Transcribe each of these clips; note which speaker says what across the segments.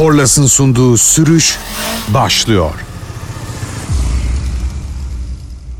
Speaker 1: Korlas'ın sunduğu sürüş başlıyor.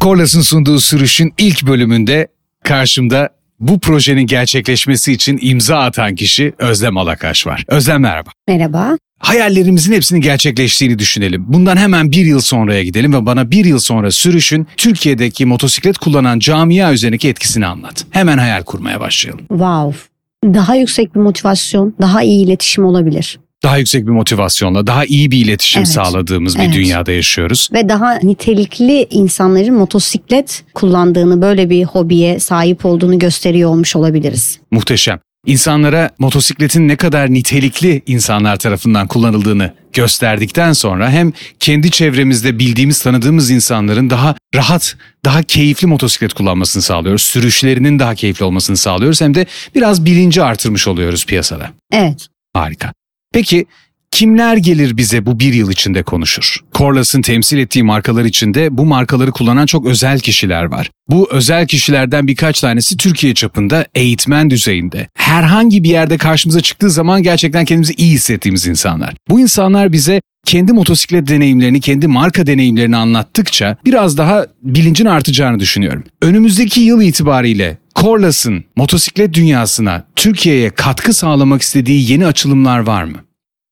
Speaker 2: Korlas'ın sunduğu sürüşün ilk bölümünde karşımda bu projenin gerçekleşmesi için imza atan kişi Özlem Alakaş var. Özlem merhaba.
Speaker 3: Merhaba.
Speaker 2: Hayallerimizin hepsinin gerçekleştiğini düşünelim. Bundan hemen bir yıl sonraya gidelim ve bana bir yıl sonra sürüşün Türkiye'deki motosiklet kullanan camia üzerindeki etkisini anlat. Hemen hayal kurmaya başlayalım.
Speaker 3: Wow. Daha yüksek bir motivasyon, daha iyi iletişim olabilir.
Speaker 2: Daha yüksek bir motivasyonla, daha iyi bir iletişim
Speaker 3: Evet.
Speaker 2: sağladığımız bir
Speaker 3: Evet.
Speaker 2: dünyada yaşıyoruz.
Speaker 3: Ve daha nitelikli insanların motosiklet kullandığını, böyle bir hobiye sahip olduğunu gösteriyor olmuş olabiliriz.
Speaker 2: Muhteşem. İnsanlara motosikletin ne kadar nitelikli insanlar tarafından kullanıldığını gösterdikten sonra hem kendi çevremizde bildiğimiz, tanıdığımız insanların daha rahat, daha keyifli motosiklet kullanmasını sağlıyoruz. Sürüşlerinin daha keyifli olmasını sağlıyoruz. Hem de biraz bilinci artırmış oluyoruz piyasada.
Speaker 3: Evet.
Speaker 2: Harika. Peki kimler gelir bize bu bir yıl içinde konuşur? Corlas'ın temsil ettiği markalar içinde bu markaları kullanan çok özel kişiler var. Bu özel kişilerden birkaç tanesi Türkiye çapında eğitmen düzeyinde. Herhangi bir yerde karşımıza çıktığı zaman gerçekten kendimizi iyi hissettiğimiz insanlar. Bu insanlar bize kendi motosiklet deneyimlerini, kendi marka deneyimlerini anlattıkça biraz daha bilincin artacağını düşünüyorum. Önümüzdeki yıl itibariyle Corlas'ın motosiklet dünyasına, Türkiye'ye katkı sağlamak istediği yeni açılımlar var mı?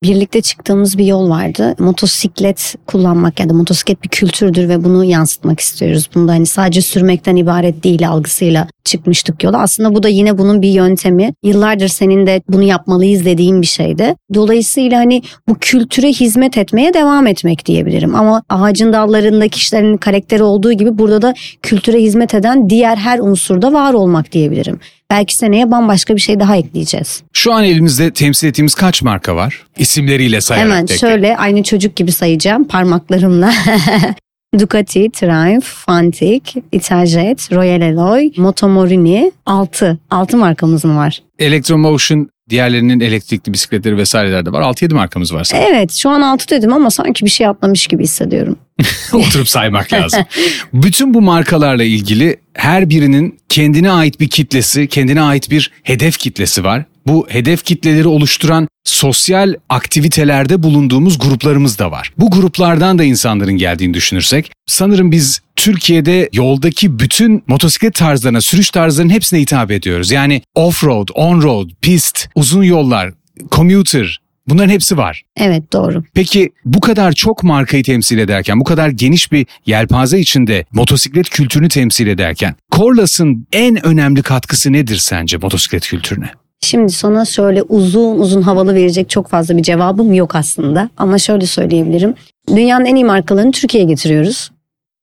Speaker 3: Birlikte çıktığımız bir yol vardı. Motosiklet kullanmak ya da motosiklet bir kültürdür ve bunu yansıtmak istiyoruz. Bunda hani sadece sürmekten ibaret değil algısıyla çıkmıştık yola. Aslında bu da yine bunun bir yöntemi. Yıllardır senin de bunu yapmalıyız dediğin bir şeydi. Dolayısıyla hani bu kültüre hizmet etmeye devam etmek diyebilirim. Ama ağacın dallarında kişilerin karakteri olduğu gibi burada da kültüre hizmet eden diğer her unsurda var olmak diyebilirim. Belki seneye bambaşka bir şey daha ekleyeceğiz.
Speaker 2: Şu an elimizde temsil ettiğimiz kaç marka var? İsimleriyle sayarak
Speaker 3: Hemen
Speaker 2: tek.
Speaker 3: şöyle aynı çocuk gibi sayacağım parmaklarımla. Ducati, Triumph, Fantic, Italjet, Royal Alloy, Motomorini 6. 6 markamız mı var?
Speaker 2: Electromotion diğerlerinin elektrikli bisikletleri vesaireler de var. 6-7 markamız var sanırım.
Speaker 3: Evet şu an 6 dedim ama sanki bir şey atlamış gibi hissediyorum.
Speaker 2: Oturup saymak lazım. Bütün bu markalarla ilgili her birinin kendine ait bir kitlesi, kendine ait bir hedef kitlesi var. Bu hedef kitleleri oluşturan sosyal aktivitelerde bulunduğumuz gruplarımız da var. Bu gruplardan da insanların geldiğini düşünürsek sanırım biz Türkiye'de yoldaki bütün motosiklet tarzlarına, sürüş tarzlarının hepsine hitap ediyoruz. Yani off-road, on-road, pist, uzun yollar, commuter bunların hepsi var.
Speaker 3: Evet doğru.
Speaker 2: Peki bu kadar çok markayı temsil ederken, bu kadar geniş bir yelpaze içinde motosiklet kültürünü temsil ederken, Corlas'ın en önemli katkısı nedir sence motosiklet kültürüne?
Speaker 3: Şimdi sana şöyle uzun uzun havalı verecek çok fazla bir cevabım yok aslında. Ama şöyle söyleyebilirim. Dünyanın en iyi markalarını Türkiye'ye getiriyoruz.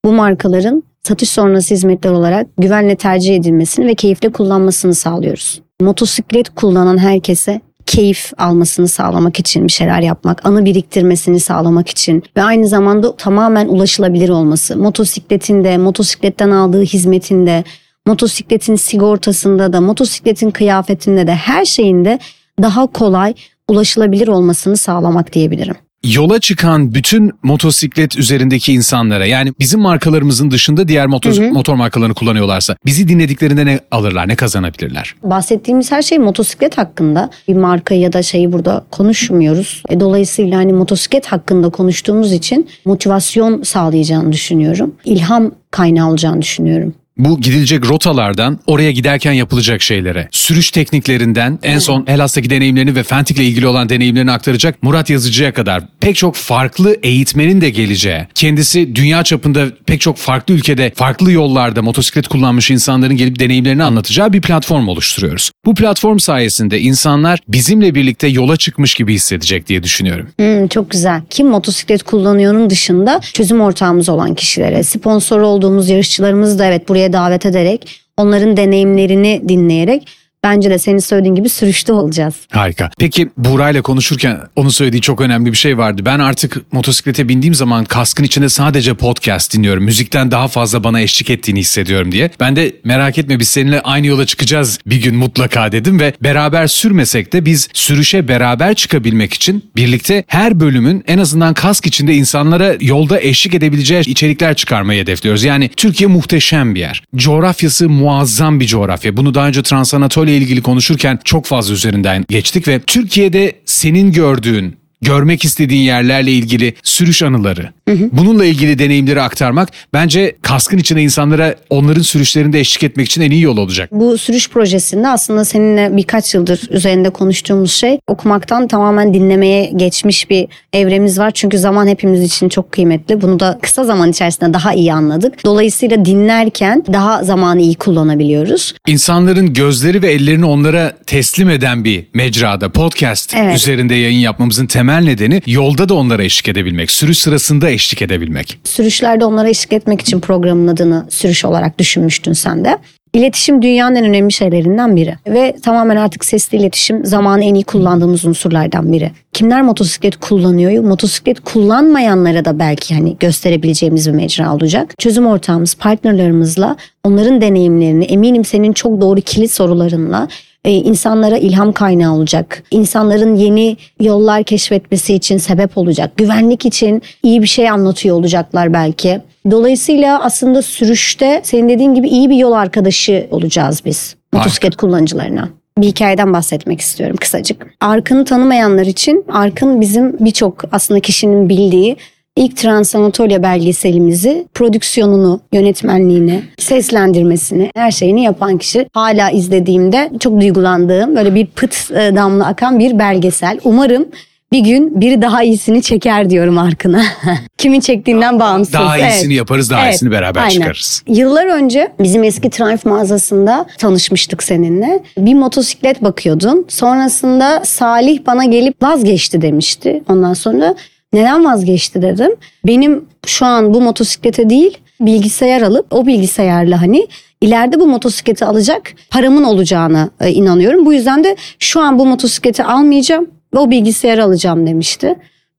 Speaker 3: Bu markaların satış sonrası hizmetler olarak güvenle tercih edilmesini ve keyifle kullanmasını sağlıyoruz. Motosiklet kullanan herkese keyif almasını sağlamak için bir şeyler yapmak, anı biriktirmesini sağlamak için ve aynı zamanda tamamen ulaşılabilir olması. Motosikletinde, motosikletten aldığı hizmetinde, motosikletin sigortasında da, motosikletin kıyafetinde de her şeyinde daha kolay ulaşılabilir olmasını sağlamak diyebilirim.
Speaker 2: Yola çıkan bütün motosiklet üzerindeki insanlara yani bizim markalarımızın dışında diğer motor, motor markalarını kullanıyorlarsa bizi dinlediklerinde ne alırlar, ne kazanabilirler?
Speaker 3: Bahsettiğimiz her şey motosiklet hakkında. Bir marka ya da şeyi burada konuşmuyoruz. E, dolayısıyla hani motosiklet hakkında konuştuğumuz için motivasyon sağlayacağını düşünüyorum. İlham kaynağı olacağını düşünüyorum.
Speaker 2: Bu gidilecek rotalardan oraya giderken yapılacak şeylere, sürüş tekniklerinden en son Hellas'taki deneyimlerini ve Fentik'le ilgili olan deneyimlerini aktaracak Murat Yazıcı'ya kadar pek çok farklı eğitmenin de geleceği, kendisi dünya çapında pek çok farklı ülkede, farklı yollarda motosiklet kullanmış insanların gelip deneyimlerini anlatacağı bir platform oluşturuyoruz. Bu platform sayesinde insanlar bizimle birlikte yola çıkmış gibi hissedecek diye düşünüyorum.
Speaker 3: Hmm, çok güzel. Kim motosiklet kullanıyor'nun dışında çözüm ortağımız olan kişilere, sponsor olduğumuz yarışçılarımızı da evet buraya davet ederek, onların deneyimlerini dinleyerek bence de senin söylediğin gibi sürüşte olacağız.
Speaker 2: Harika. Peki Buğra'yla konuşurken onun söylediği çok önemli bir şey vardı. Ben artık motosiklete bindiğim zaman kaskın içinde sadece podcast dinliyorum. Müzikten daha fazla bana eşlik ettiğini hissediyorum diye. Ben de merak etme biz seninle aynı yola çıkacağız bir gün mutlaka dedim ve beraber sürmesek de biz sürüşe beraber çıkabilmek için birlikte her bölümün en azından kask içinde insanlara yolda eşlik edebileceği içerikler çıkarmayı hedefliyoruz. Yani Türkiye muhteşem bir yer. Coğrafyası muazzam bir coğrafya. Bunu daha önce Trans Anatolia ilgili konuşurken çok fazla üzerinden geçtik ve Türkiye'de senin gördüğün görmek istediğin yerlerle ilgili sürüş anıları, bununla ilgili deneyimleri aktarmak bence kaskın içinde insanlara onların sürüşlerinde eşlik etmek için en iyi yol olacak.
Speaker 3: Bu sürüş projesinde aslında seninle birkaç yıldır üzerinde konuştuğumuz şey okumaktan tamamen dinlemeye geçmiş bir evremiz var. Çünkü zaman hepimiz için çok kıymetli. Bunu da kısa zaman içerisinde daha iyi anladık. Dolayısıyla dinlerken daha zamanı iyi kullanabiliyoruz.
Speaker 2: İnsanların gözleri ve ellerini onlara teslim eden bir mecrada, podcast
Speaker 3: Evet.
Speaker 2: üzerinde yayın yapmamızın temel nedeni yolda da onlara eşlik edebilmek, sürüş sırasında eşlik edebilmek.
Speaker 3: Sürüşlerde onlara eşlik etmek için programın adını sürüş olarak düşünmüştün sen de. İletişim dünyanın en önemli şeylerinden biri ve tamamen artık sesli iletişim zamanı en iyi kullandığımız unsurlardan biri. Kimler motosiklet kullanıyor? Motosiklet kullanmayanlara da belki hani gösterebileceğimiz bir mecra olacak. Çözüm ortağımız, partnerlerimizle onların deneyimlerini eminim senin çok doğru kilit sorularınla e, insanlara ilham kaynağı olacak. İnsanların yeni yollar keşfetmesi için sebep olacak. Güvenlik için iyi bir şey anlatıyor olacaklar belki. Dolayısıyla aslında sürüşte senin dediğin gibi iyi bir yol arkadaşı olacağız biz motosiklet kullanıcılarına. Bir hikayeden bahsetmek istiyorum kısacık. Arkın'ı tanımayanlar için Arkın bizim birçok aslında kişinin bildiği ilk Trans Anatolia belgeselimizi prodüksiyonunu, yönetmenliğini, seslendirmesini, her şeyini yapan kişi. Hala izlediğimde çok duygulandığım böyle bir pıt e, damla akan bir belgesel. Umarım bir gün biri daha iyisini çeker diyorum Arkın'a. Kimin çektiğinden bağımsız.
Speaker 2: Daha
Speaker 3: Evet.
Speaker 2: iyisini yaparız, daha
Speaker 3: Evet,
Speaker 2: iyisini beraber
Speaker 3: aynen.
Speaker 2: çıkarırız.
Speaker 3: Yıllar önce bizim eski Triumph mağazasında tanışmıştık seninle. Bir motosiklet bakıyordun. Sonrasında Salih bana gelip vazgeçti demişti. Ondan sonra neden vazgeçti dedim. Benim şu an bu motosiklete değil bilgisayar alıp o bilgisayarla hani ileride bu motosikleti alacak paramın olacağına e, inanıyorum. Bu yüzden de şu an bu motosikleti almayacağım ve o bilgisayarı alacağım demişti.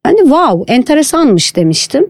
Speaker 3: Ben de wow enteresanmış demiştim.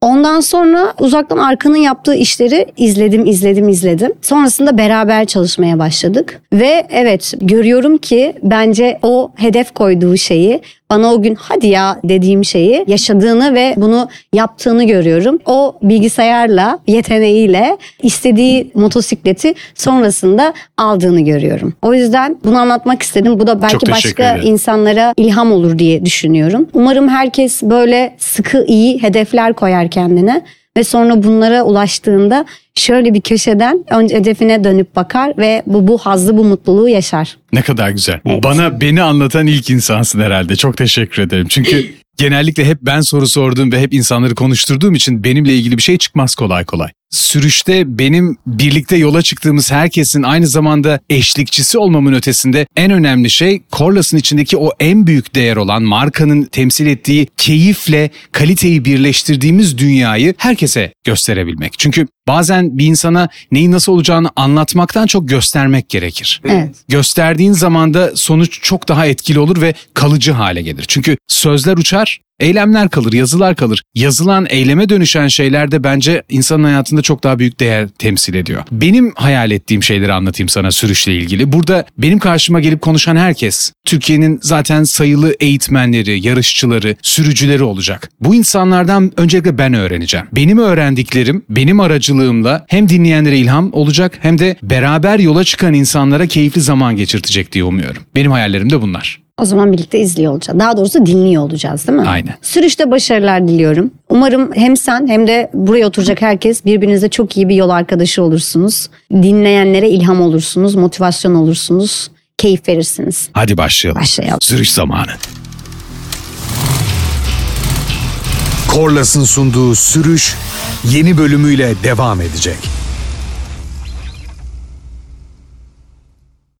Speaker 3: Ondan sonra uzaktan Arkan'ın yaptığı işleri izledim, izledim, izledim. Sonrasında beraber çalışmaya başladık. Ve evet görüyorum ki bence o hedef koyduğu şeyi bana o gün hadi ya dediğim şeyi yaşadığını ve bunu yaptığını görüyorum. O bilgisayarla, yeteneğiyle istediği motosikleti sonrasında aldığını görüyorum. O yüzden bunu anlatmak istedim. Bu da belki başka
Speaker 2: ederim.
Speaker 3: insanlara ilham olur diye düşünüyorum. Umarım herkes böyle sıkı iyi hedefler koyar kendine ve sonra bunlara ulaştığında şöyle bir köşeden önce hedefine dönüp bakar ve bu bu hazzı bu mutluluğu yaşar.
Speaker 2: Ne kadar güzel.
Speaker 3: Evet.
Speaker 2: Bana beni anlatan ilk insansın herhalde. Çok teşekkür ederim. Çünkü genellikle hep ben soru sorduğum ve hep insanları konuşturduğum için benimle ilgili bir şey çıkmaz kolay kolay. Sürüşte benim birlikte yola çıktığımız herkesin aynı zamanda eşlikçisi olmamın ötesinde en önemli şey Corlas'ın içindeki o en büyük değer olan markanın temsil ettiği keyifle kaliteyi birleştirdiğimiz dünyayı herkese gösterebilmek. Çünkü bazen bir insana neyin nasıl olacağını anlatmaktan çok göstermek gerekir.
Speaker 3: Evet.
Speaker 2: Gösterdiğin zaman da sonuç çok daha etkili olur ve kalıcı hale gelir. Çünkü sözler uçar, eylemler kalır, yazılar kalır. Yazılan eyleme dönüşen şeyler de bence insanın hayatında çok daha büyük değer temsil ediyor. Benim hayal ettiğim şeyleri anlatayım sana sürüşle ilgili. Burada benim karşıma gelip konuşan herkes Türkiye'nin zaten sayılı eğitmenleri, yarışçıları, sürücüleri olacak. Bu insanlardan öncelikle ben öğreneceğim. Benim öğrendiklerim benim aracılığımla hem dinleyenlere ilham olacak hem de beraber yola çıkan insanlara keyifli zaman geçirtecek diye umuyorum. Benim hayallerim de bunlar.
Speaker 3: O zaman birlikte izliyor olacağız. Daha doğrusu dinliyor olacağız değil mi?
Speaker 2: Aynen.
Speaker 3: Sürüşte başarılar diliyorum. Umarım hem sen hem de buraya oturacak herkes birbirinize çok iyi bir yol arkadaşı olursunuz. Dinleyenlere ilham olursunuz, motivasyon olursunuz, keyif verirsiniz.
Speaker 2: Hadi başlayalım.
Speaker 3: Başlayalım.
Speaker 2: Sürüş zamanı.
Speaker 1: Korlas'ın sunduğu sürüş yeni bölümüyle devam edecek.